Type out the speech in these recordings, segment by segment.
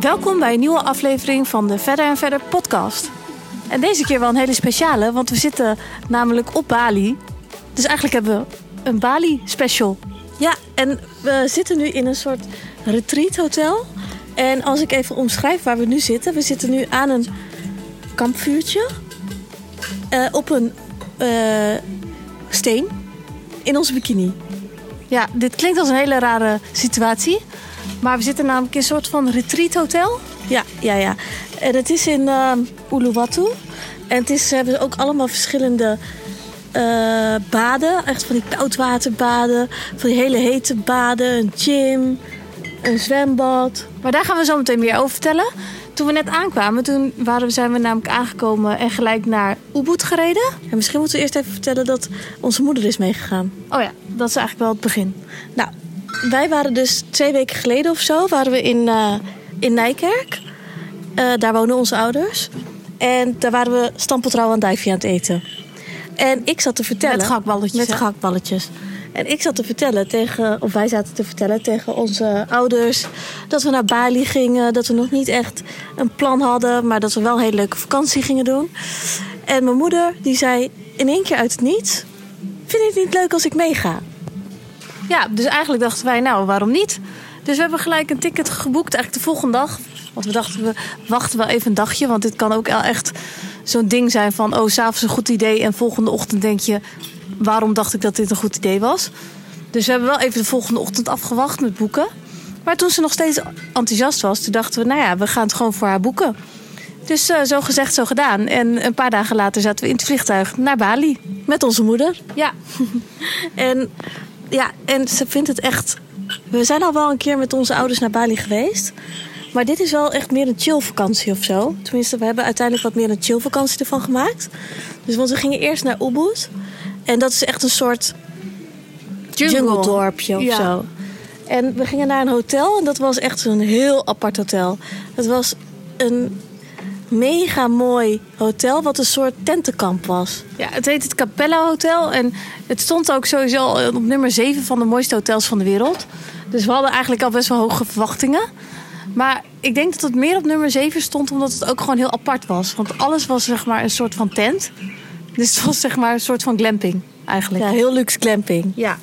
Welkom bij een nieuwe aflevering van de Verder en Verder podcast. En deze keer wel een hele speciale, want we zitten namelijk op Bali. Dus eigenlijk hebben we een Bali special. Ja, en we zitten nu in een soort retreat hotel. En als ik even omschrijf waar we nu zitten. We zitten nu aan een kampvuurtje. eh, op een eh, steen. In onze bikini. Ja, dit klinkt als een hele rare situatie. Maar we zitten namelijk in een soort van retreat hotel. Ja, ja, ja. En het is in uh, Uluwatu. En het is, ze hebben ook allemaal verschillende eh, baden. Echt van die koudwaterbaden. Van die hele hete baden. Een gym. Een zwembad. Maar daar gaan we zo meteen meer over vertellen. Toen we net aankwamen, toen waren we, zijn we namelijk aangekomen en gelijk naar Ubud gereden. En misschien moeten we eerst even vertellen dat onze moeder is meegegaan. Oh ja, dat is eigenlijk wel het begin. Nou, wij waren dus twee weken geleden of zo waren we in, uh, in Nijkerk. Uh, daar wonen onze ouders. En daar waren we stampeltrouw aan duifje aan het eten. En ik zat te vertellen... Met gehaktballetjes. Met gehaktballetjes. En ik zat te vertellen tegen, of wij zaten te vertellen tegen onze ouders dat we naar Bali gingen. Dat we nog niet echt een plan hadden, maar dat we wel een hele leuke vakantie gingen doen. En mijn moeder die zei in één keer uit het niets: Vind je het niet leuk als ik meega? Ja, dus eigenlijk dachten wij, nou waarom niet? Dus we hebben gelijk een ticket geboekt, eigenlijk de volgende dag. Want we dachten, we wachten wel even een dagje. Want dit kan ook echt zo'n ding zijn van... oh, s'avonds een goed idee en volgende ochtend denk je... waarom dacht ik dat dit een goed idee was? Dus we hebben wel even de volgende ochtend afgewacht met boeken. Maar toen ze nog steeds enthousiast was... toen dachten we, nou ja, we gaan het gewoon voor haar boeken. Dus uh, zo gezegd, zo gedaan. En een paar dagen later zaten we in het vliegtuig naar Bali. Met onze moeder. Ja. en, ja, en ze vindt het echt... We zijn al wel een keer met onze ouders naar Bali geweest... Maar dit is wel echt meer een chill vakantie of zo. Tenminste, we hebben uiteindelijk wat meer een chill vakantie ervan gemaakt. Dus want we gingen eerst naar Ubud. En dat is echt een soort jungle, dorpje of ja. zo. En we gingen naar een hotel en dat was echt zo'n heel apart hotel. Het was een mega mooi hotel, wat een soort tentenkamp was. Ja, het heet het Capella Hotel en het stond ook sowieso op nummer 7 van de mooiste hotels van de wereld. Dus we hadden eigenlijk al best wel hoge verwachtingen. Maar ik denk dat het meer op nummer 7 stond omdat het ook gewoon heel apart was. Want alles was zeg maar een soort van tent. Dus het was zeg maar een soort van glamping eigenlijk. Ja, heel luxe glamping. Ja.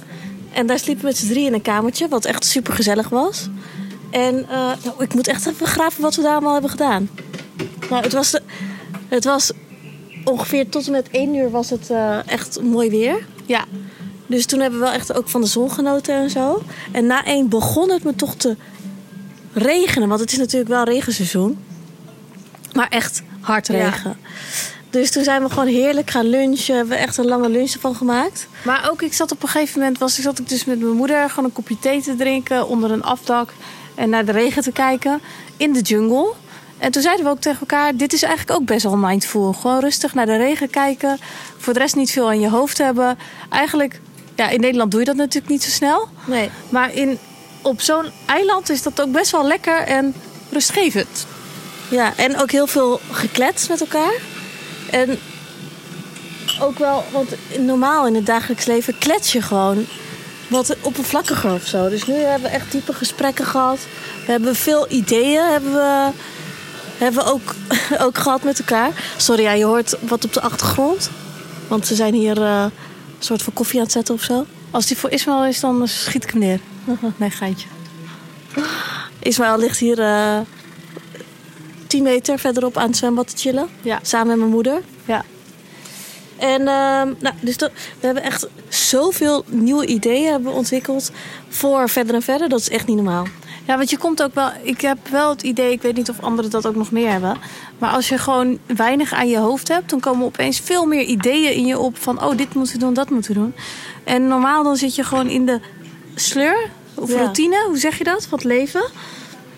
En daar sliepen we met z'n drie in een kamertje, wat echt super gezellig was. En uh, nou, ik moet echt even graven wat we daar allemaal hebben gedaan. Nou, het was, de, het was ongeveer tot en met 1 uur was het uh, echt mooi weer. Ja. Dus toen hebben we wel echt ook van de zon genoten en zo. En na één begon het me toch te regenen. Want het is natuurlijk wel regenseizoen. Maar echt hard regen. Ja. Dus toen zijn we gewoon heerlijk gaan lunchen. We hebben echt een lange lunch ervan gemaakt. Maar ook, ik zat op een gegeven moment... Was, ik zat ik dus met mijn moeder gewoon een kopje thee te drinken... onder een afdak en naar de regen te kijken. In de jungle. En toen zeiden we ook tegen elkaar... dit is eigenlijk ook best wel mindful. Gewoon rustig naar de regen kijken. Voor de rest niet veel aan je hoofd hebben. Eigenlijk, ja, in Nederland doe je dat natuurlijk niet zo snel. Nee. Maar in, op zo'n eiland is dat ook best wel lekker en rustgevend. Ja, en ook heel veel geklets met elkaar. En ook wel, want normaal in het dagelijks leven klets je gewoon wat oppervlakkiger of zo. Dus nu hebben we echt diepe gesprekken gehad. We hebben veel ideeën hebben we, hebben we ook, ook gehad met elkaar. Sorry, ja, je hoort wat op de achtergrond. Want ze zijn hier uh, een soort van koffie aan het zetten of zo. Als die voor Ismaël is, dan schiet ik hem neer. Nee, geintje. Ismaël ligt hier uh, 10 meter verderop aan het zwembad te chillen. Ja. Samen met mijn moeder. Ja. En uh, nou, dus dat, we hebben echt zoveel nieuwe ideeën hebben ontwikkeld voor verder en verder. Dat is echt niet normaal. Ja, want je komt ook wel. Ik heb wel het idee, ik weet niet of anderen dat ook nog meer hebben. Maar als je gewoon weinig aan je hoofd hebt, dan komen opeens veel meer ideeën in je op van oh, dit moeten we doen, dat moeten we doen. En normaal dan zit je gewoon in de sleur of ja. routine, hoe zeg je dat, van het leven.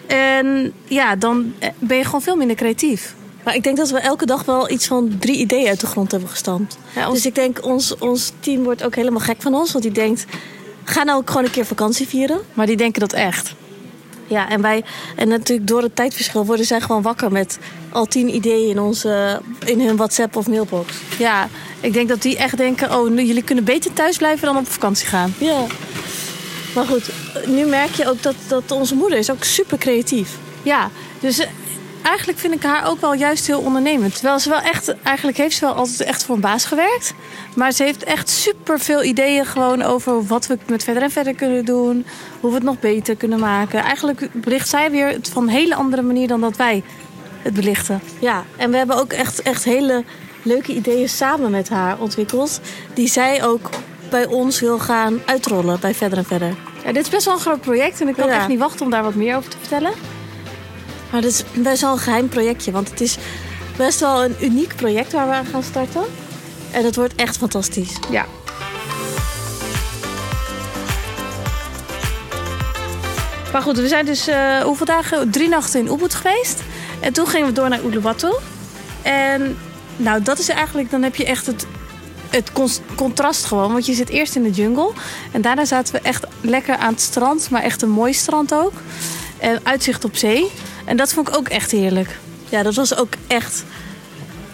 En ja, dan ben je gewoon veel minder creatief. Maar ik denk dat we elke dag wel iets van drie ideeën uit de grond hebben gestampt. Ja, ons... Dus ik denk, ons, ons team wordt ook helemaal gek van ons. Want die denkt, ga nou gewoon een keer vakantie vieren. Maar die denken dat echt. Ja, en wij, en natuurlijk door het tijdverschil worden zij gewoon wakker met al tien ideeën in, onze, in hun WhatsApp of mailbox. Ja, ik denk dat die echt denken, oh, nu, jullie kunnen beter thuis blijven dan op vakantie gaan. Ja. Maar goed, nu merk je ook dat, dat onze moeder is ook super creatief. Ja, dus eh, eigenlijk vind ik haar ook wel juist heel ondernemend. Terwijl ze wel echt, eigenlijk heeft ze wel altijd echt voor een baas gewerkt. Maar ze heeft echt super veel ideeën gewoon over wat we met verder en verder kunnen doen. Hoe we het nog beter kunnen maken. Eigenlijk belicht zij weer het van een hele andere manier dan dat wij het belichten. Ja, en we hebben ook echt, echt hele leuke ideeën samen met haar ontwikkeld. Die zij ook bij ons wil gaan uitrollen bij Verder en Verder. Ja, dit is best wel een groot project en ik kan Ja. echt niet wachten om daar wat meer over te vertellen. Maar dit is best wel een geheim projectje, want het is best wel een uniek project waar we aan gaan starten. En het wordt echt fantastisch. Ja. Maar goed, we zijn dus eh, hoeveel dagen? Drie nachten in Ubud geweest. En toen gingen we door naar Uluwatu. En nou, dat is eigenlijk, dan heb je echt het, het contrast gewoon. Want je zit eerst in de jungle. En daarna zaten we echt lekker aan het strand. Maar echt een mooi strand ook. En uitzicht op zee. En dat vond ik ook echt heerlijk. Ja, dat was ook echt,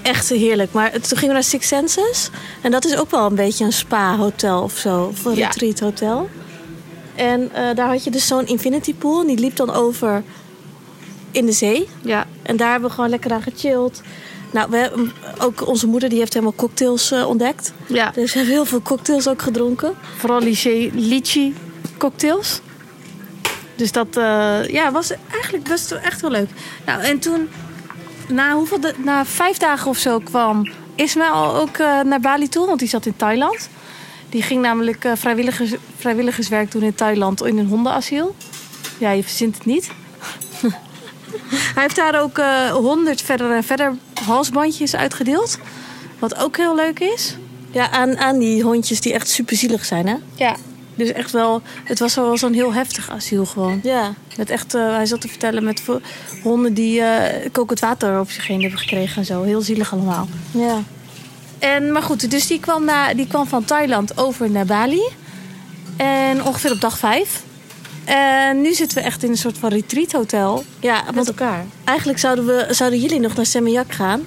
echt heerlijk. Maar toen gingen we naar Six Senses. En dat is ook wel een beetje een spa-hotel of zo. Of een Ja. retreat hotel. En eh, daar had je dus zo'n infinity pool. En die liep dan over in de zee. Ja. En daar hebben we gewoon lekker aan gechilled. Nou, we hebben, ook onze moeder die heeft helemaal cocktails eh, ontdekt. Ja. Dus we hebben heel veel cocktails ook gedronken. Vooral lychee, lychee cocktails. Dus dat eh, ja, was eigenlijk best wel echt wel leuk. Nou, en toen, na, hoeveel de- na vijf dagen of zo, kwam Ismaël ook eh, naar Bali toe. Want die zat in Thailand. Die ging namelijk eh, vrijwilligers, vrijwilligerswerk doen in Thailand in een hondenasiel. Ja, je verzint het niet. Hij heeft daar ook honderd verder en verder halsbandjes uitgedeeld. Wat ook heel leuk is. Ja, aan, aan die hondjes die echt super zielig zijn, hè? Ja. Dus echt wel, het was wel zo'n heel heftig asiel gewoon. Ja. Met echt, eh, hij zat te vertellen met honden die eh kokend water op zich heen hebben gekregen en zo. Heel zielig allemaal. Ja. En, maar goed, dus die kwam, na, die kwam van Thailand over naar Bali. En ongeveer op dag vijf. En nu zitten we echt in een soort van retreat hotel. Ja, Met elkaar. eigenlijk zouden, we, zouden jullie nog naar Seminyak gaan.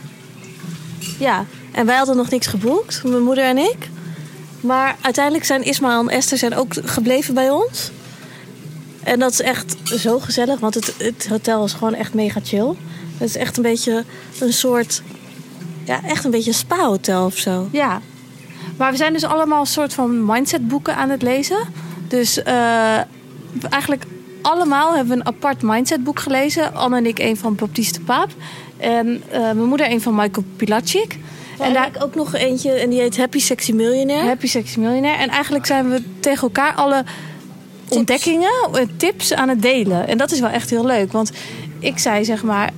Ja, en wij hadden nog niks geboekt, mijn moeder en ik. Maar uiteindelijk zijn Ismaël en Esther zijn ook gebleven bij ons. En dat is echt zo gezellig, want het, het hotel is gewoon echt mega chill. Het is echt een beetje een soort, ja, echt een beetje spa-hotel of zo. Ja, maar we zijn dus allemaal een soort van mindsetboeken aan het lezen. Dus eh, eigenlijk allemaal hebben we een apart mindsetboek gelezen. Anne en ik een van Baptiste Paap. En eh, mijn moeder een van Michael Pilacic. En daar ook nog eentje en die heet Happy Sexy Millionaire. Happy Sexy Millionaire. En eigenlijk zijn we tegen elkaar alle ontdekkingen, eh, tips aan het delen. En dat is wel echt heel leuk. Want ik zei zeg maar,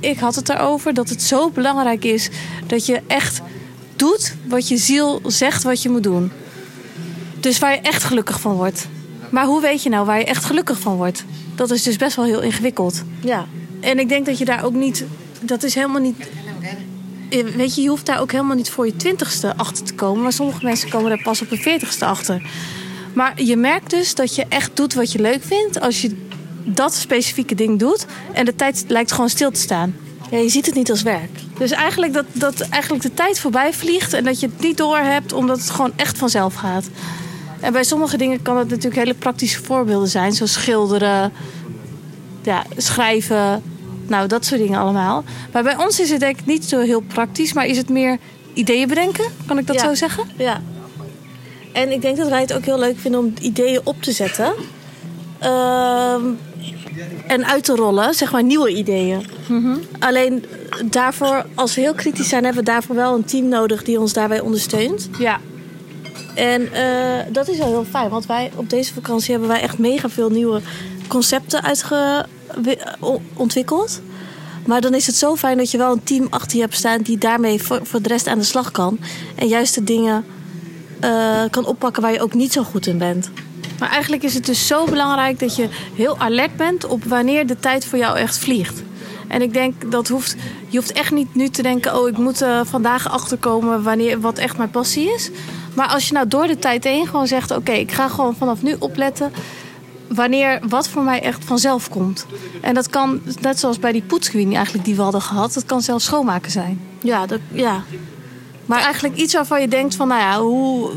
ik had het erover dat het zo belangrijk is dat je echt doet wat je ziel zegt wat je moet doen. Dus waar je echt gelukkig van wordt. Maar hoe weet je nou waar je echt gelukkig van wordt? Dat is dus best wel heel ingewikkeld. Ja. En ik denk dat je daar ook niet. Dat is helemaal niet. Eh, Weet je, je hoeft daar ook helemaal niet voor je twintigste achter te komen. Maar sommige mensen komen daar pas op hun veertigste achter. Maar je merkt dus dat je echt doet wat je leuk vindt. Als je dat specifieke ding doet. En de tijd lijkt gewoon stil te staan. Ja, je ziet het niet als werk. Dus eigenlijk dat, dat eigenlijk de tijd voorbij vliegt. En dat je het niet door hebt omdat het gewoon echt vanzelf gaat. En bij sommige dingen kan het natuurlijk hele praktische voorbeelden zijn. Zoals schilderen, ja, schrijven. Nou, dat soort dingen allemaal. Maar bij ons is het denk ik niet zo heel praktisch. Maar is het meer ideeën bedenken? Kan ik dat Ja. zo zeggen? Ja. En ik denk dat wij het ook heel leuk vinden om ideeën op te zetten. Ehm, en uit te rollen, zeg maar nieuwe ideeën. Alleen daarvoor, als we heel kritisch zijn, hebben we daarvoor wel een team nodig die ons daarbij ondersteunt. Ja. En eh, dat is wel heel fijn, want wij op deze vakantie hebben wij echt mega veel nieuwe concepten uitge- ontwikkeld. Maar dan is het zo fijn dat je wel een team achter je hebt staan die daarmee voor, voor de rest aan de slag kan. En juist de dingen eh, kan oppakken waar je ook niet zo goed in bent. Maar eigenlijk is het dus zo belangrijk dat je heel alert bent op wanneer de tijd voor jou echt vliegt. En ik denk dat hoeft, je hoeft echt niet nu te denken: oh, ik moet eh, vandaag achterkomen wanneer wat echt mijn passie is. Maar als je nou door de tijd heen gewoon zegt: oké, ik ga gewoon vanaf nu opletten wanneer wat voor mij echt vanzelf komt. En dat kan, net zoals bij die poetsqueen eigenlijk die we hadden gehad, dat kan zelfs schoonmaken zijn. Ja, dat, ja. Maar eigenlijk iets waarvan je denkt van, nou ja, hoe,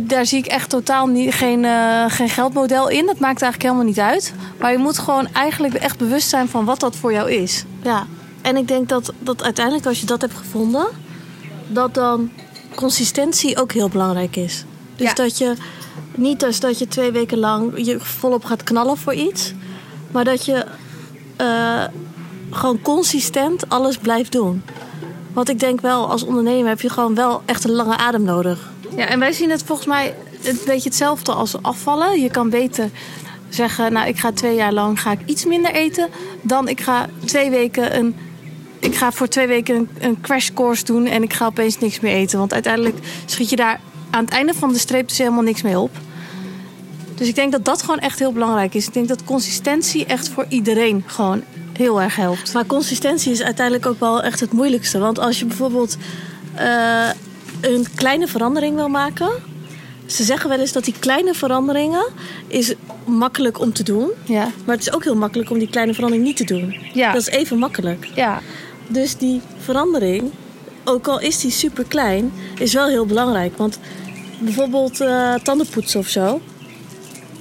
daar zie ik echt totaal niet, geen, uh, geen geldmodel in. Dat maakt eigenlijk helemaal niet uit. Maar je moet gewoon eigenlijk echt bewust zijn van wat dat voor jou is. Ja, en ik denk dat, dat uiteindelijk als je dat hebt gevonden, dat dan consistentie ook heel belangrijk is. Dus Ja. dat je niet dus dat je twee weken lang je volop gaat knallen voor iets, maar dat je eh, gewoon consistent alles blijft doen. Want ik denk wel, als ondernemer heb je gewoon wel echt een lange adem nodig. Ja, en wij zien het volgens mij een beetje hetzelfde als afvallen. Je kan beter zeggen, nou ik ga twee jaar lang ga ik iets minder eten, dan ik ga twee weken een ik ga voor twee weken een, een crash course doen en ik ga opeens niks meer eten. Want uiteindelijk schiet je daar aan het einde van de streep dus helemaal niks mee op. Dus ik denk dat dat gewoon echt heel belangrijk is. Ik denk dat consistentie echt voor iedereen gewoon heel erg helpt. Maar consistentie is uiteindelijk ook wel echt het moeilijkste. Want als je bijvoorbeeld eh, een kleine verandering wil maken. Ze zeggen wel eens dat die kleine veranderingen is makkelijk om te doen. Ja, Maar het is ook heel makkelijk om die kleine verandering niet te doen. ja, Dat is even makkelijk. ja. Dus die verandering, ook al is die super klein, is wel heel belangrijk. Want bijvoorbeeld eh, tandenpoetsen of zo.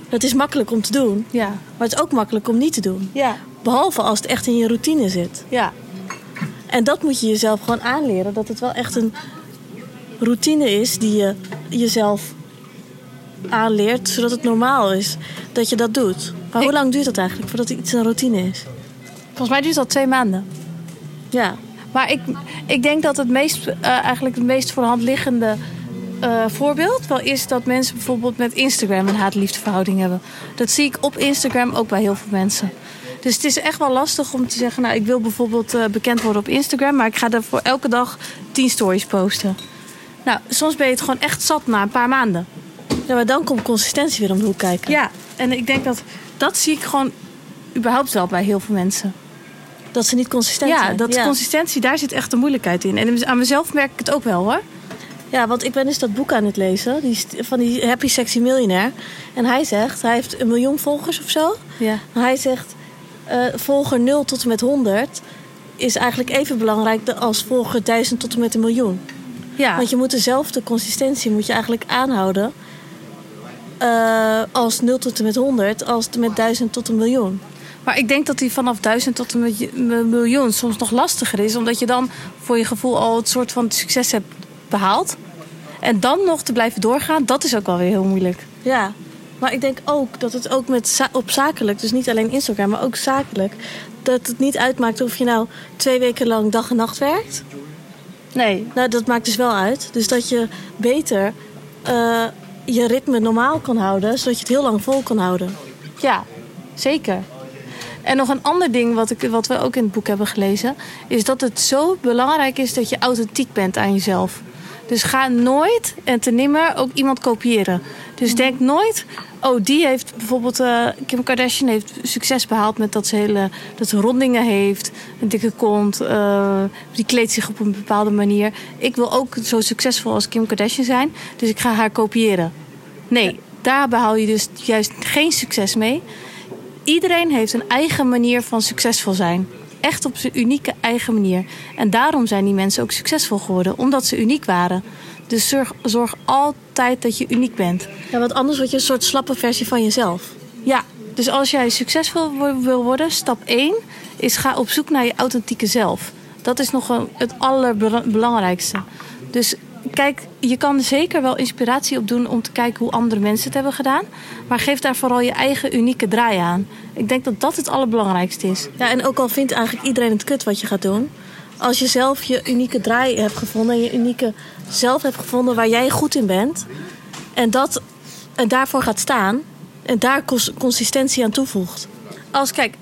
Dat is makkelijk om te doen. ja, Maar het is ook makkelijk om niet te doen. ja, Behalve als het echt in je routine zit. ja. En dat moet je jezelf gewoon aanleren. Dat het wel echt een routine is die je jezelf aanleert. Zodat het normaal is dat je dat doet. Maar hoe lang duurt dat eigenlijk voordat iets een routine is? Volgens mij duurt dat twee maanden. Ja, Maar ik, ik denk dat het meest, eh, eigenlijk het meest voor de hand liggende eh, voorbeeld wel is dat mensen bijvoorbeeld met Instagram een haat-liefdeverhouding hebben. Dat zie ik op Instagram ook bij heel veel mensen. Dus het is echt wel lastig om te zeggen, nou ik wil bijvoorbeeld eh, bekend worden op Instagram, maar ik ga er voor elke dag 10 stories posten. Nou, soms ben je het gewoon echt zat na een paar maanden. ja maar dan komt consistentie weer om de hoek kijken. Ja, en ik denk dat dat zie ik gewoon überhaupt wel bij heel veel mensen. Dat ze niet consistent Ja, zijn. dat ja. consistentie, daar zit echt de moeilijkheid in. En aan mezelf merk ik het ook wel hoor. Ja, want ik ben dus dat boek aan het lezen. Die, van die Happy Sexy Millionaire. En hij zegt, hij heeft een miljoen volgers of zo. Ja. Maar hij zegt, eh, volger 0 tot en met 100 is eigenlijk even belangrijk als volger 1000 tot en met een miljoen. Ja. Want je moet dezelfde consistentie moet je eigenlijk aanhouden eh, als 0 tot en met 100 als met 1000 tot een miljoen. Maar ik denk dat die vanaf duizend tot een miljoen soms nog lastiger is. Omdat je dan voor je gevoel al het soort van succes hebt behaald. En dan nog te blijven doorgaan, dat is ook wel weer heel moeilijk. Ja, maar ik denk ook dat het ook met za- op zakelijk, dus niet alleen Instagram, maar ook zakelijk, dat het niet uitmaakt of je nou twee weken lang dag en nacht werkt. Nee. Nou, dat maakt dus wel uit. Dus dat je beter eh, je ritme normaal kan houden, zodat je het heel lang vol kan houden. Ja, zeker. En nog een ander ding wat, ik, wat we ook in het boek hebben gelezen... is dat het zo belangrijk is dat je authentiek bent aan jezelf. Dus ga nooit en te nimmer ook iemand kopiëren. Dus denk nooit... oh, die heeft bijvoorbeeld... eh, Kim Kardashian heeft succes behaald met dat ze, hele, dat ze rondingen heeft... een dikke kont, eh, die kleedt zich op een bepaalde manier. Ik wil ook zo succesvol als Kim Kardashian zijn... dus ik ga haar kopiëren. Nee, daar behaal je dus juist geen succes mee. Iedereen heeft een eigen manier van succesvol zijn. Echt op zijn unieke eigen manier. En daarom zijn die mensen ook succesvol geworden, omdat ze uniek waren. Dus zorg, zorg altijd dat je uniek bent. Ja, want anders word je een soort slappe versie van jezelf. Ja, dus als jij succesvol wil worden, stap 1 is ga op zoek naar je authentieke zelf. Dat is nog het allerbelangrijkste. Dus kijk, je kan er zeker wel inspiratie op doen om te kijken hoe andere mensen het hebben gedaan. Maar geef daar vooral je eigen unieke draai aan. Ik denk dat dat het allerbelangrijkste is. Ja, en ook al vindt eigenlijk iedereen het kut wat je gaat doen. Als je zelf je unieke draai hebt gevonden en je unieke zelf hebt gevonden waar jij goed in bent. En, dat, en daarvoor gaat staan. En daar cons- consistentie aan toevoegt. Als, kijk,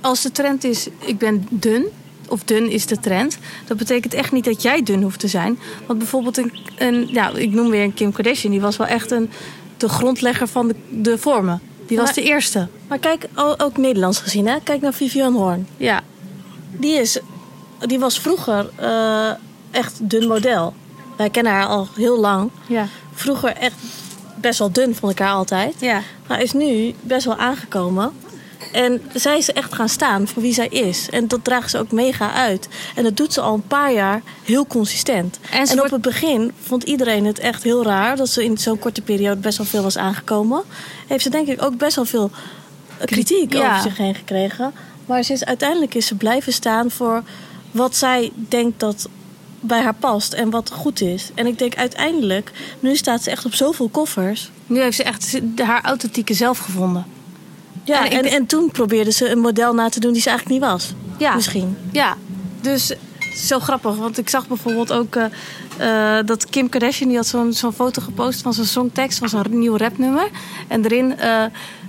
als de trend is, ik ben dun, of dun is de trend, dat betekent echt niet dat jij dun hoeft te zijn. Want bijvoorbeeld, een, een, nou, ik noem weer een Kim Kardashian, die was wel echt een, de grondlegger van de, de vormen. Die was Maar- de eerste. Maar kijk, ook Nederlands gezien, hè? kijk naar Vivian Hoorn. Ja, Die, is, die was vroeger eh, echt dun model. Wij kennen haar al heel lang. ja, Vroeger echt best wel dun, vond ik haar altijd. ja. Maar is nu best wel aangekomen. En zij is echt gaan staan voor wie zij is. En dat draagt ze ook mega uit. En dat doet ze al een paar jaar heel consistent. En op wordt- het begin vond iedereen het echt heel raar dat ze in zo'n korte periode best wel veel was aangekomen. Heeft ze denk ik ook best wel veel kritiek Ja. over zich heen gekregen. Maar is, uiteindelijk is ze blijven staan voor wat zij denkt dat bij haar past en wat goed is. En ik denk uiteindelijk, nu staat ze echt op zoveel koffers. Nu heeft ze echt haar authentieke zelf gevonden. Ja, En en, toen probeerde ze een model na te doen die ze eigenlijk niet was. Ja. Misschien. Ja, dus zo grappig. Want ik zag bijvoorbeeld ook eh, eh, dat Kim Kardashian... die had zo'n zo'n foto gepost van zo'n songtekst... van zo'n nieuw rapnummer. En erin... eh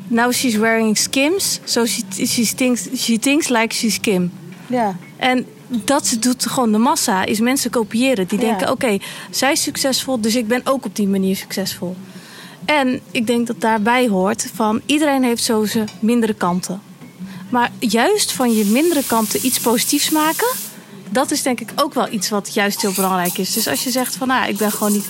Now she's wearing skims, so she, she, thinks, she thinks like she's Kim. Ja. En dat ze doet gewoon de massa, is mensen kopiëren. Die Ja. denken, oké, zij is succesvol, dus ik ben ook op die manier succesvol. En ik denk dat daarbij hoort van iedereen heeft zo zijn mindere kanten. Maar juist van je mindere kanten iets positiefs maken, dat is denk ik ook wel iets wat juist heel belangrijk is. Dus als je zegt van, nou, ik ben gewoon niet,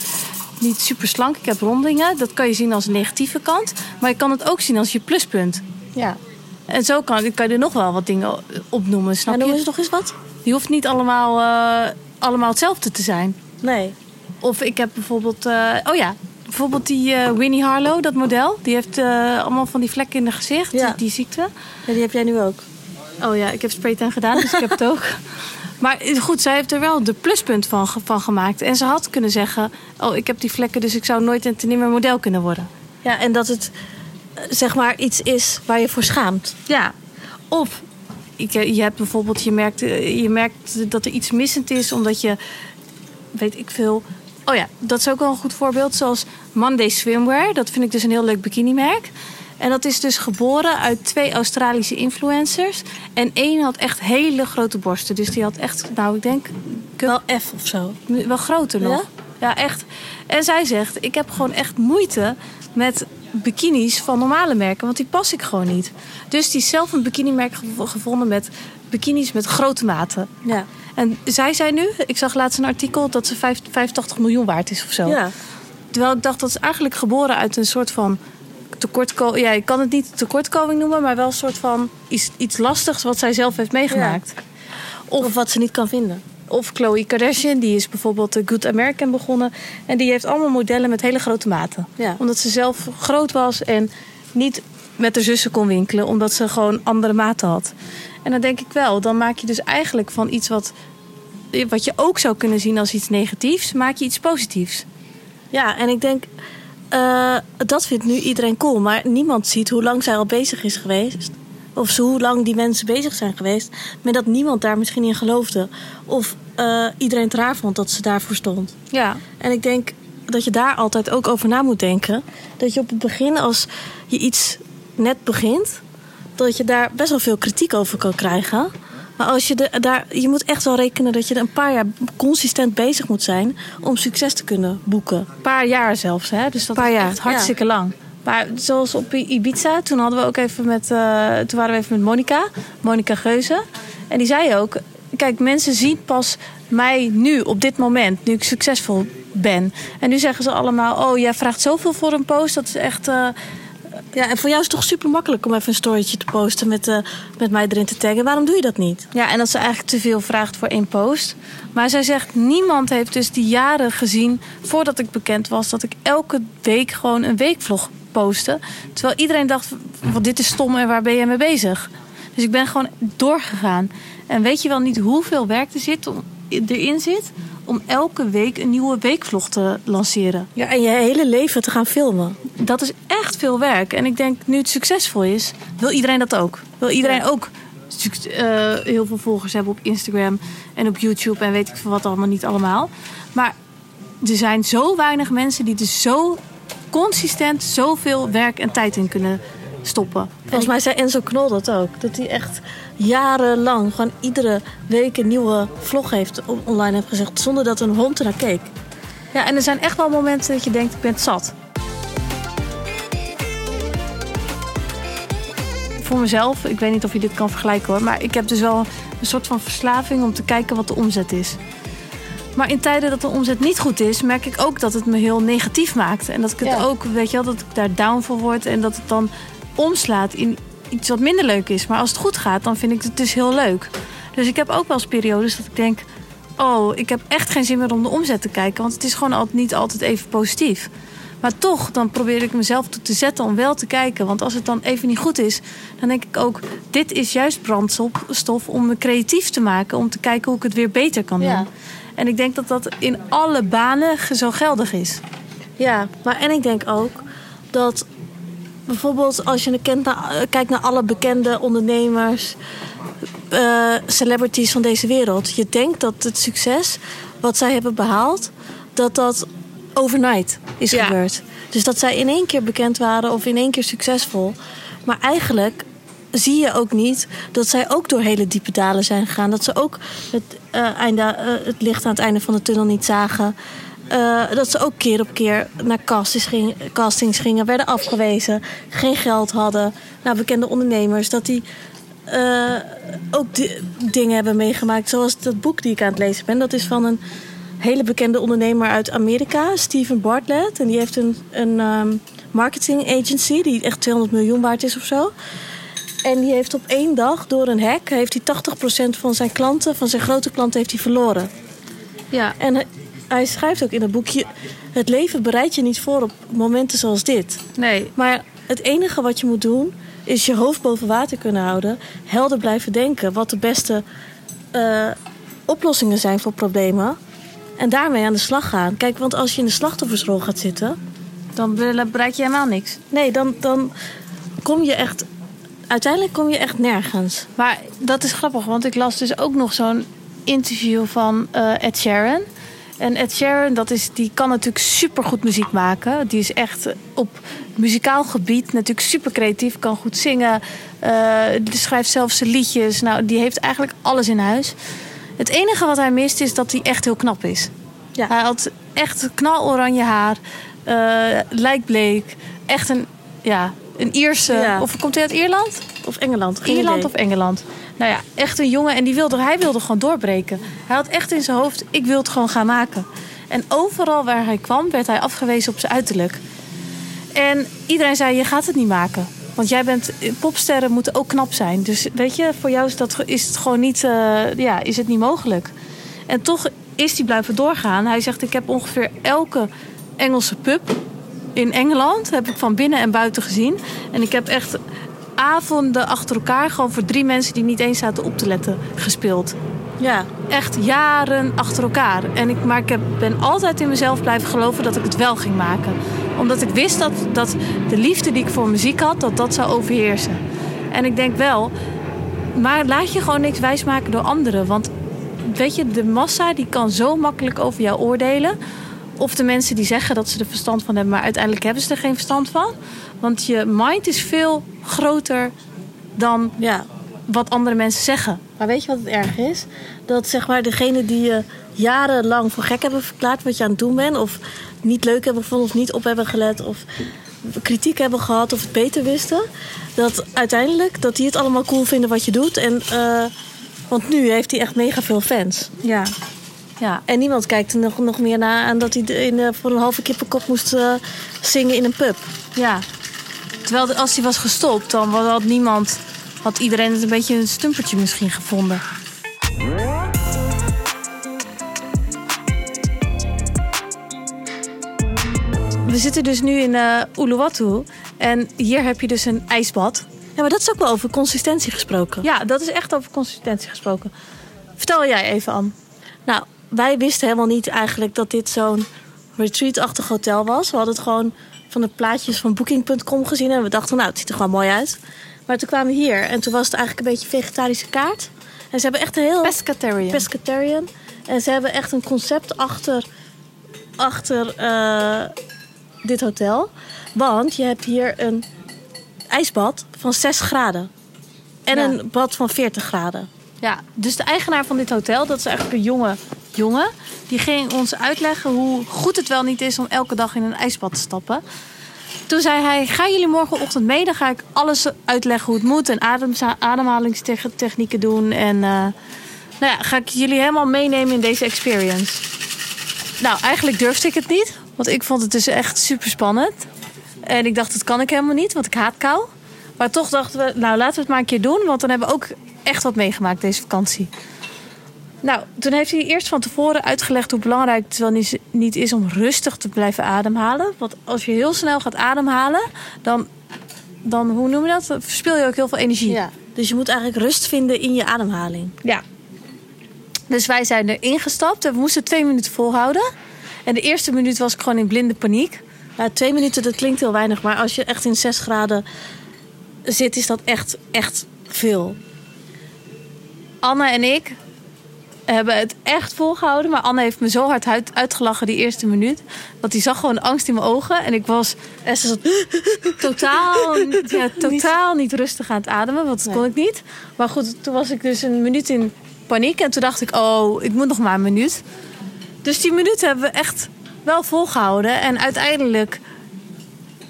niet super slank, ik heb rondingen, dat kan je zien als een negatieve kant. Maar je kan het ook zien als je pluspunt. ja. En zo kan, kan je er nog wel wat dingen opnoemen, snap En je? noem eens nog eens wat? Die hoeft niet allemaal, eh, allemaal hetzelfde te zijn. Nee. Of ik heb bijvoorbeeld, eh, oh ja, bijvoorbeeld die eh, Winnie Harlow, dat model. Die heeft eh, allemaal van die vlekken in haar gezicht, Ja. die, die ziekte. Ja, die heb jij nu ook. Oh ja, ik heb spraytan gedaan, dus ik heb het ook. Maar goed, zij heeft er wel de pluspunt van, van gemaakt. En ze had kunnen zeggen, oh ik heb die vlekken, dus ik zou nooit een te nimmer model kunnen worden. Ja, en dat het eh, zeg maar iets is waar je voor schaamt. Ja. Of eh, je hebt bijvoorbeeld, je merkt, eh, je merkt dat er iets missend is omdat je, weet ik veel. Oh ja, dat is ook wel een goed voorbeeld. Zoals Monday Swimwear. Dat vind ik dus een heel leuk bikinimerk. En dat is dus geboren uit twee Australische influencers. En één had echt hele grote borsten. Dus die had echt, nou ik denk, Wel F of zo. wel groter nog. Ja? echt. En zij zegt, ik heb gewoon echt moeite met bikinis van normale merken. Want die pas ik gewoon niet. Dus die is zelf een bikinimerk gev- gevonden met bikinis met grote maten. Ja. En zij zei nu, ik zag laatst een artikel dat ze vijf- 85 miljoen waard is of zo. Ja. Terwijl ik dacht dat is eigenlijk geboren uit een soort van tekortkoming. Ja, ik kan het niet tekortkoming noemen, maar wel een soort van iets, iets lastigs wat zij zelf heeft meegemaakt. Of, wat ze niet kan vinden. Of Chloe Kardashian, die is bijvoorbeeld de Good American begonnen. En die heeft allemaal modellen met hele grote maten. Ja. Omdat ze zelf groot was en niet met haar zussen kon winkelen, omdat ze gewoon andere maten had. En dan denk ik wel, dan maak je dus eigenlijk van iets wat, wat je ook zou kunnen zien als iets negatiefs, maak je iets positiefs. Ja, en ik denk, eh, dat vindt nu iedereen cool. Maar niemand ziet hoe lang zij al bezig is geweest. Of zo, hoe lang die mensen bezig zijn geweest. Maar dat niemand daar misschien in geloofde. Of eh, iedereen het raar vond dat ze daarvoor stond. Ja. En ik denk dat je daar altijd ook over na moet denken. Dat je op het begin, als je iets net begint, dat je daar best wel veel kritiek over kan krijgen. Maar als je, de, daar, je moet echt wel rekenen dat je er een paar jaar consistent bezig moet zijn om succes te kunnen boeken. Een paar jaar zelfs, hè? Dus dat Paar is jaar, echt hartstikke lang. Maar zoals op Ibiza, toen hadden we ook even met, eh, toen waren we even met Monica, Monica Geuze. En die zei ook, kijk, mensen zien pas mij nu, op dit moment, nu ik succesvol ben. En nu zeggen ze allemaal, oh, jij vraagt zoveel voor een post, dat is echt... eh, Ja, en voor jou is het toch super makkelijk om even een storytje te posten met, eh, met mij erin te taggen. Waarom doe je dat niet? Ja, en dat ze eigenlijk te veel vraagt voor één post. Maar zij zegt, niemand heeft dus die jaren gezien voordat ik bekend was... dat ik elke week gewoon een weekvlog postte. Terwijl iedereen dacht, wat dit is stom en waar ben jij mee bezig? Dus ik ben gewoon doorgegaan. En weet je wel niet hoeveel werk er zit erin zit... om elke week een nieuwe weekvlog te lanceren. Ja, en je hele leven te gaan filmen. Dat is echt veel werk. En ik denk, nu het succesvol is, wil iedereen dat ook. Wil iedereen ook eh, heel veel volgers hebben op Instagram en op YouTube en weet ik veel wat allemaal niet allemaal. Maar er zijn zo weinig mensen die er zo consistent zoveel werk en tijd in kunnen stoppen. Volgens mij zei Enzo Knol dat ook. Dat hij echt jarenlang gewoon iedere week een nieuwe vlog heeft on- online heeft gezegd. Zonder dat een hond ernaar keek. Ja, en er zijn echt wel momenten dat je denkt, ik ben het zat. Voor mezelf, ik weet niet of je dit kan vergelijken hoor, maar ik heb dus wel een soort van verslaving om te kijken wat de omzet is. Maar in tijden dat de omzet niet goed is, merk ik ook dat het me heel negatief maakt. En dat ik het Ja. ook, weet je wel, dat ik daar down voor word en dat het dan omslaat in iets wat minder leuk is. Maar als het goed gaat, dan vind ik het dus heel leuk. Dus ik heb ook wel eens periodes dat ik denk... oh, ik heb echt geen zin meer om de omzet te kijken. Want het is gewoon altijd, niet altijd even positief. Maar toch, dan probeer ik mezelf toe te zetten om wel te kijken. Want als het dan even niet goed is, dan denk ik ook... dit is juist brandstof om me creatief te maken. Om te kijken hoe ik het weer beter kan doen. Ja. En ik denk dat dat in alle banen zo geldig is. Ja, maar en ik denk ook dat bijvoorbeeld als je eh, kijkt naar alle bekende ondernemers, eh, celebrities van deze wereld, je denkt dat het succes wat zij hebben behaald, dat dat overnight is Ja. gebeurd. Dus dat zij in één keer bekend waren of in één keer succesvol. Maar eigenlijk zie je ook niet dat zij ook door hele diepe dalen zijn gegaan. Dat ze ook het, eh, einde, het licht aan het einde van de tunnel niet zagen. Eh, dat ze ook keer op keer naar castings, ging- castings gingen, werden afgewezen, geen geld hadden. Nou, bekende ondernemers, dat die eh, ook di- dingen hebben meegemaakt. Zoals dat boek die ik aan het lezen ben. Dat is van een hele bekende ondernemer uit Amerika, Steven Bartlett. En die heeft een, een ehm, marketing agency die echt 200 miljoen waard is of zo. En die heeft op één dag door een hack heeft hij 80% van zijn klanten, van zijn grote klanten, heeft hij verloren. Ja. En hij, schrijft ook in het boekje: het leven bereidt je niet voor op momenten zoals dit. Nee. Maar het enige wat je moet doen is je hoofd boven water kunnen houden, helder blijven denken wat de beste eh, oplossingen zijn voor problemen. En daarmee aan de slag gaan. Kijk, want als je in de slachtoffersrol gaat zitten, Dan bereik je helemaal niks. nee, dan, dan kom je echt. Uiteindelijk kom je echt nergens. Maar dat is grappig, want ik las dus ook nog zo'n interview van eh, Ed Sheeran. En Ed Sheeran, dat is, die kan natuurlijk supergoed muziek maken. Die is echt op muzikaal gebied natuurlijk super creatief. Kan goed zingen. die schrijft zelf zijn liedjes. Nou, die heeft eigenlijk alles in huis. Het enige wat hij mist is dat hij echt heel knap is. Ja. Hij had echt knaloranje haar. lijkbleek. Echt een, ja, een Ierse... Ja. Of komt hij uit Ierland? Of Engeland. geen Ierland idee. of Engeland. Nou ja, echt een jongen. En die wilde, hij wilde gewoon doorbreken. Hij had echt in zijn hoofd, ik wil het gewoon gaan maken. En overal waar hij kwam, werd hij afgewezen op zijn uiterlijk. En iedereen zei, je gaat het niet maken. Want jij bent, popsterren moeten ook knap zijn. Dus weet je, voor jou is, dat, is het gewoon niet, eh, ja, is het niet mogelijk. En toch is hij blijven doorgaan. Hij zegt, ik heb ongeveer elke Engelse pub in Engeland... heb ik van binnen en buiten gezien. En ik heb echt avonden achter elkaar... gewoon voor drie mensen die niet eens zaten op te letten gespeeld. Ja, Echt jaren achter elkaar. En ik, maar ik heb, ben altijd in mezelf blijven geloven dat ik het wel ging maken. Omdat ik wist dat, dat de liefde die ik voor muziek had, dat dat zou overheersen. En ik denk wel, maar laat je gewoon niks wijsmaken door anderen. Want weet je, de massa die kan zo makkelijk over jou oordelen. Of de mensen die zeggen dat ze er verstand van hebben, maar uiteindelijk hebben ze er geen verstand van. Want je mind is veel groter dan ja. wat andere mensen zeggen. Maar weet je wat het erg is? Dat zeg maar degene die je jarenlang voor gek hebben verklaard wat je aan het doen bent, of niet leuk hebben gevonden, of niet op hebben gelet, of kritiek hebben gehad, of het beter wisten, dat uiteindelijk dat die het allemaal cool vinden wat je doet. En, eh, want nu heeft hij echt mega veel fans. Ja. Ja. En niemand kijkt er nog, nog meer naar aan dat hij in, eh, voor een halve kippenkop moest eh, zingen in een pub. Ja. Terwijl als hij was gestopt, dan had niemand, had iedereen het een beetje een stumpertje misschien gevonden. We zitten dus nu in eh Uluwatu en hier heb je dus een ijsbad. Ja, maar dat is ook wel over consistentie gesproken. Ja, dat is echt over consistentie gesproken. Vertel jij even, Anne. Nou, wij wisten helemaal niet eigenlijk dat dit zo'n retreat-achtig hotel was. We hadden het gewoon van de plaatjes van Booking.com gezien en we dachten, nou, het ziet er gewoon mooi uit. Maar toen kwamen we hier en toen was het eigenlijk een beetje vegetarische kaart. En ze hebben echt een heel Pescatarian. pescatarian. En ze hebben echt een concept achter, achter eh, dit hotel. Want je hebt hier een ijsbad van 6 graden. En Ja. een bad van 40 graden. Ja, dus de eigenaar van dit hotel, dat is eigenlijk een jonge jongen. Die ging ons uitleggen hoe goed het wel niet is om elke dag in een ijsbad te stappen. Toen zei hij, gaan jullie morgenochtend mee? Dan ga ik alles uitleggen hoe het moet. En ademza- ademhalingstechnieken doen. En eh, nou ja, ga ik jullie helemaal meenemen in deze experience. Nou, eigenlijk durfde ik het niet. Want ik vond het dus echt super spannend. En ik dacht, dat kan ik helemaal niet, want ik haat kou. Maar toch dachten we, nou laten we het maar een keer doen. Want dan hebben we ook echt wat meegemaakt deze vakantie. Nou, toen heeft hij eerst van tevoren uitgelegd hoe belangrijk het wel niet- is om rustig te blijven ademhalen. Want als je heel snel gaat ademhalen, dan, dan hoe noem je dat? Dan verspil je ook heel veel energie. Ja. Dus je moet eigenlijk rust vinden in je ademhaling. Ja. Dus wij zijn erin gestapt en we moesten twee minuten volhouden. En de eerste minuut was ik gewoon in blinde paniek. Ja, twee minuten, dat klinkt heel weinig. Maar als je echt in 6 graden zit, is dat echt, echt veel. Anne en ik hebben het echt volgehouden. Maar Anne heeft me zo hard uit- uitgelachen die eerste minuut. Dat die zag gewoon angst in mijn ogen. En ik was totaal, ja, totaal niet rustig aan het ademen. Want dat kon ik niet. Maar goed, toen was ik dus een minuut in paniek. En toen dacht ik, oh, ik moet nog maar een minuut. Dus die minuut hebben we echt wel volgehouden. En uiteindelijk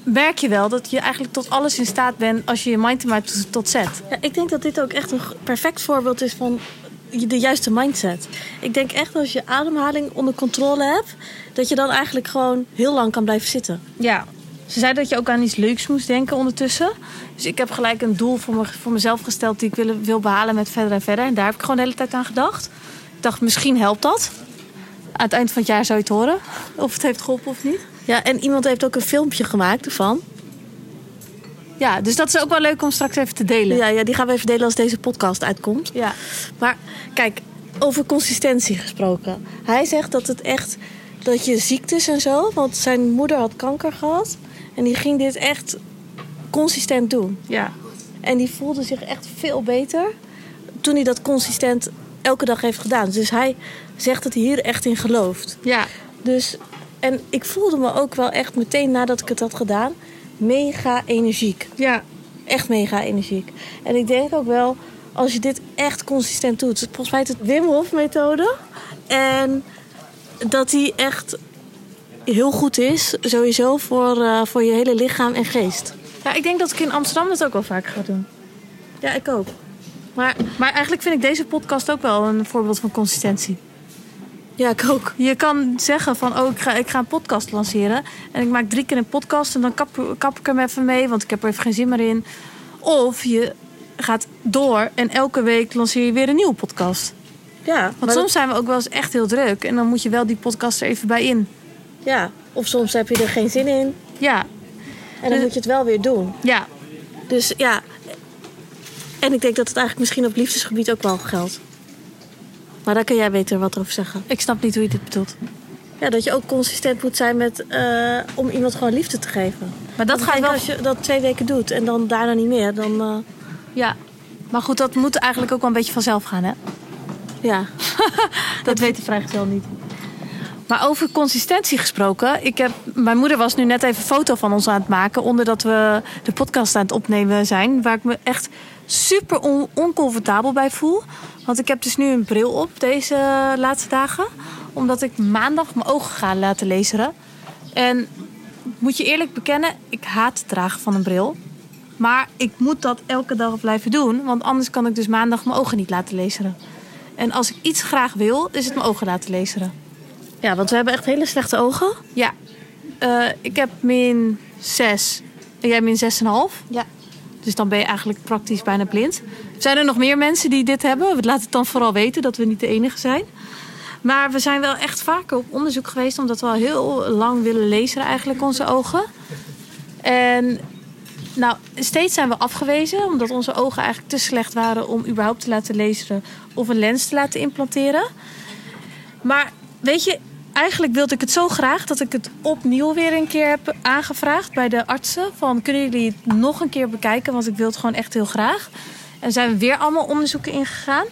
merk je wel dat je eigenlijk tot alles in staat bent... als je je mind maar tot, zet. Ja, ik denk dat dit ook echt een perfect voorbeeld is van de juiste mindset. Ik denk echt als je ademhaling onder controle hebt, dat je dan eigenlijk gewoon heel lang kan blijven zitten. Ja. Ze zei dat je ook aan iets leuks moest denken ondertussen. Dus ik heb gelijk een doel voor, me, voor mezelf gesteld die ik wil, wil behalen met verder en verder. En daar heb ik gewoon de hele tijd aan gedacht. Ik dacht, misschien helpt dat. Aan het eind van het jaar zou je het horen. Of het heeft geholpen of niet. Ja, en iemand heeft ook een filmpje gemaakt ervan. Ja, dus dat is ook wel leuk om straks even te delen. Ja, ja, die gaan we even delen als deze podcast uitkomt. Ja. Maar kijk, over consistentie gesproken. Hij zegt dat het echt, dat je ziektes en zo, want zijn moeder had kanker gehad. En die ging dit echt consistent doen. Ja. En die voelde zich echt veel beter toen hij dat consistent elke dag heeft gedaan. Dus hij zegt dat hij hier echt in gelooft. Ja. Dus, en ik voelde me ook wel echt meteen nadat ik het had gedaan, mega energiek. Ja. Echt mega energiek. En ik denk ook wel, als je dit echt consistent doet. Volgens mij is het Wim Hof methode. En dat die echt heel goed is, sowieso voor, eh, voor je hele lichaam en geest. Ja, ik denk dat ik in Amsterdam dat ook wel vaker ga doen. Ja, ik ook. Maar Maar eigenlijk vind ik deze podcast ook wel een voorbeeld van consistentie. Ja, ik ook. Je kan zeggen van, oh, ik ga, ik ga een podcast lanceren. En ik maak drie keer een podcast en dan kap, kap ik hem even mee, want ik heb er even geen zin meer in. Of je gaat door en elke week lanceer je weer een nieuwe podcast. Ja, Want soms zijn we ook wel eens echt heel druk en dan moet je wel die podcast er even bij in. ja, of soms heb je er geen zin in Ja, en dan Dus- moet je het wel weer doen. ja, Dus ja, en ik denk dat het eigenlijk misschien op liefdesgebied ook wel geldt. Maar daar kun jij beter wat over zeggen. ik snap niet hoe je dit bedoelt. Ja, dat je ook consistent moet zijn met, eh, om iemand gewoon liefde te geven. Maar dat gaat denk wel... Als je dat twee weken doet en dan daarna niet meer, dan eh, Ja, maar goed, dat moet eigenlijk ook wel een beetje vanzelf gaan, hè? ja. Dat weet de vrijgezel niet. Maar over consistentie gesproken. Ik heb, mijn moeder was nu net even een foto van ons aan het maken. Onder dat we de podcast aan het opnemen zijn. Waar ik me echt super on- oncomfortabel bij voel. Want ik heb dus nu een bril op deze laatste dagen. Omdat ik maandag mijn ogen ga laten laseren. En moet je eerlijk bekennen, ik haat het dragen van een bril. Maar ik moet dat elke dag blijven doen. Want anders kan ik dus maandag mijn ogen niet laten laseren. En als ik iets graag wil, is het mijn ogen laten laseren. ja, want we hebben echt hele slechte ogen. Ja, Eh, ik heb min 6 en jij min 6,5. Ja. Dus dan ben je eigenlijk praktisch bijna blind. Zijn er nog meer mensen die dit hebben? Laat het dan vooral weten dat we niet de enige zijn. Maar we zijn wel echt vaker op onderzoek geweest... omdat we al heel lang willen lezen eigenlijk onze ogen. En nou, steeds zijn we afgewezen... omdat onze ogen eigenlijk te slecht waren om überhaupt te laten lezen... of een lens te laten implanteren. Maar weet je, eigenlijk wilde ik het zo graag dat ik het opnieuw weer een keer heb aangevraagd bij de artsen. Van kunnen jullie het nog een keer bekijken? Want ik wil het gewoon echt heel graag. En zijn we weer allemaal onderzoeken ingegaan.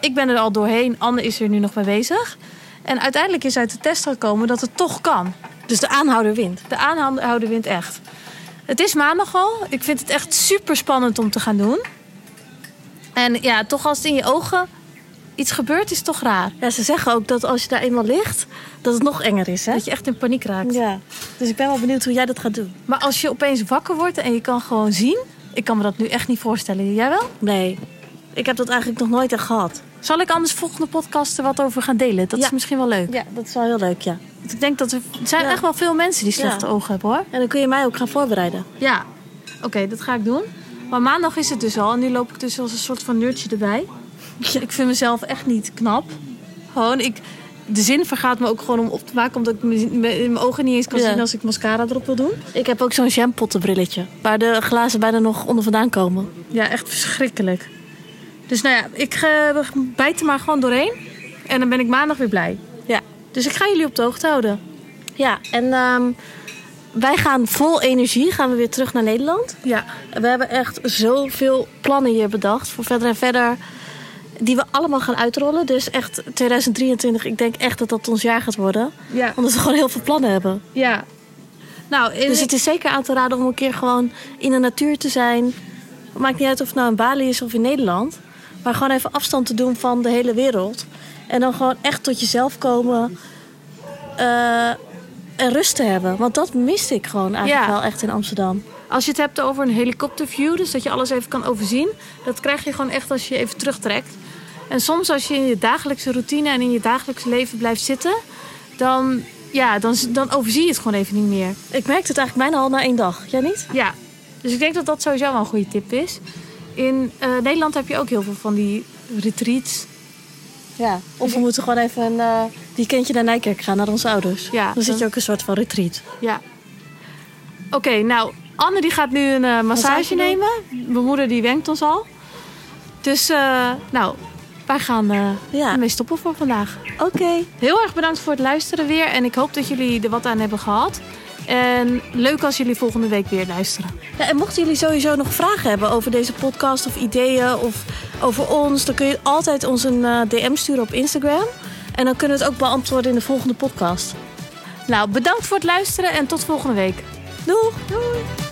Ik ben er al doorheen, Anne is er nu nog mee bezig. En uiteindelijk is uit de test gekomen dat het toch kan. Dus de aanhouder wint. De aanhouder wint echt. Het is maandag al. Ik vind het echt super spannend om te gaan doen. En ja, toch als het in je ogen iets gebeurt, is het toch raar. Ja, ze zeggen ook dat als je daar eenmaal ligt, dat het nog enger is, hè? Dat je echt in paniek raakt. Ja. Dus ik ben wel benieuwd hoe jij dat gaat doen. Maar als je opeens wakker wordt en je kan gewoon zien... Ik kan me dat nu echt niet voorstellen. Jij wel? Nee, ik heb dat eigenlijk nog nooit echt gehad. Zal ik anders volgende podcast er wat over gaan delen? Dat Ja. is misschien wel leuk. Ja, dat is wel heel leuk, ja. Want Ik denk dat er, er zijn Ja. echt wel veel mensen die slechte Ja. ogen hebben hoor. En dan kun je mij ook gaan voorbereiden. Ja, oké, dat ga ik doen. Maar maandag is het dus al. En nu loop ik dus als een soort van nerdje erbij. Ik vind mezelf echt niet knap. Gewoon, ik, de zin vergaat me ook gewoon om op te maken. Omdat ik mijn mijn ogen niet eens kan zien als ik mascara erop wil doen. Ik heb ook zo'n jampottenbrilletje. Waar de glazen bijna nog onder vandaan komen. Ja, echt verschrikkelijk. Dus nou ja, ik eh, bijt er maar gewoon doorheen. En dan ben ik maandag weer blij. Ja. Dus ik ga jullie op de hoogte houden. Ja, en ehm, wij gaan vol energie gaan we weer terug naar Nederland. Ja. We hebben echt zoveel plannen hier bedacht voor verder en verder. Die we allemaal gaan uitrollen. Dus echt 2023, ik denk echt dat dat ons jaar gaat worden. Ja. Omdat we gewoon heel veel plannen hebben. Ja. Nou, Dus het is zeker aan te raden om een keer gewoon in de natuur te zijn. Maakt niet uit of het nou in Bali is of in Nederland. Maar gewoon even afstand te doen van de hele wereld. En dan gewoon echt tot jezelf komen. eh, en rust te hebben. Want dat miste ik gewoon eigenlijk Ja. wel echt in Amsterdam. Als je het hebt over een helikopterview, dus dat je alles even kan overzien, dat krijg je gewoon echt als je je even terugtrekt. En soms als je in je dagelijkse routine en in je dagelijkse leven blijft zitten, dan, ja, dan, dan overzie je het gewoon even niet meer. Ik merkte het eigenlijk bijna al na één dag. Jij niet? Ja, dus ik denk dat dat sowieso wel een goede tip is. In eh, Nederland heb je ook heel veel van die retreats. Ja. Of we moeten gewoon even een weekendje naar Nijkerk gaan, naar onze ouders. Ja, dan zit je ook een soort van retreat. Ja. Oké, nou, Anne die gaat nu een eh, massage, nemen. Mijn moeder die wenkt ons al. Dus, eh, nou, wij gaan eh Ja. ermee stoppen voor vandaag. Oké. Heel erg bedankt voor het luisteren weer. En ik hoop dat jullie er wat aan hebben gehad. En leuk als jullie volgende week weer luisteren. Ja, en mochten jullie sowieso nog vragen hebben over deze podcast of ideeën of over ons, dan kun je altijd ons een eh, DM sturen op Instagram. En dan kunnen we het ook beantwoorden in de volgende podcast. Nou, bedankt voor het luisteren en tot volgende week. Doeg! Doei!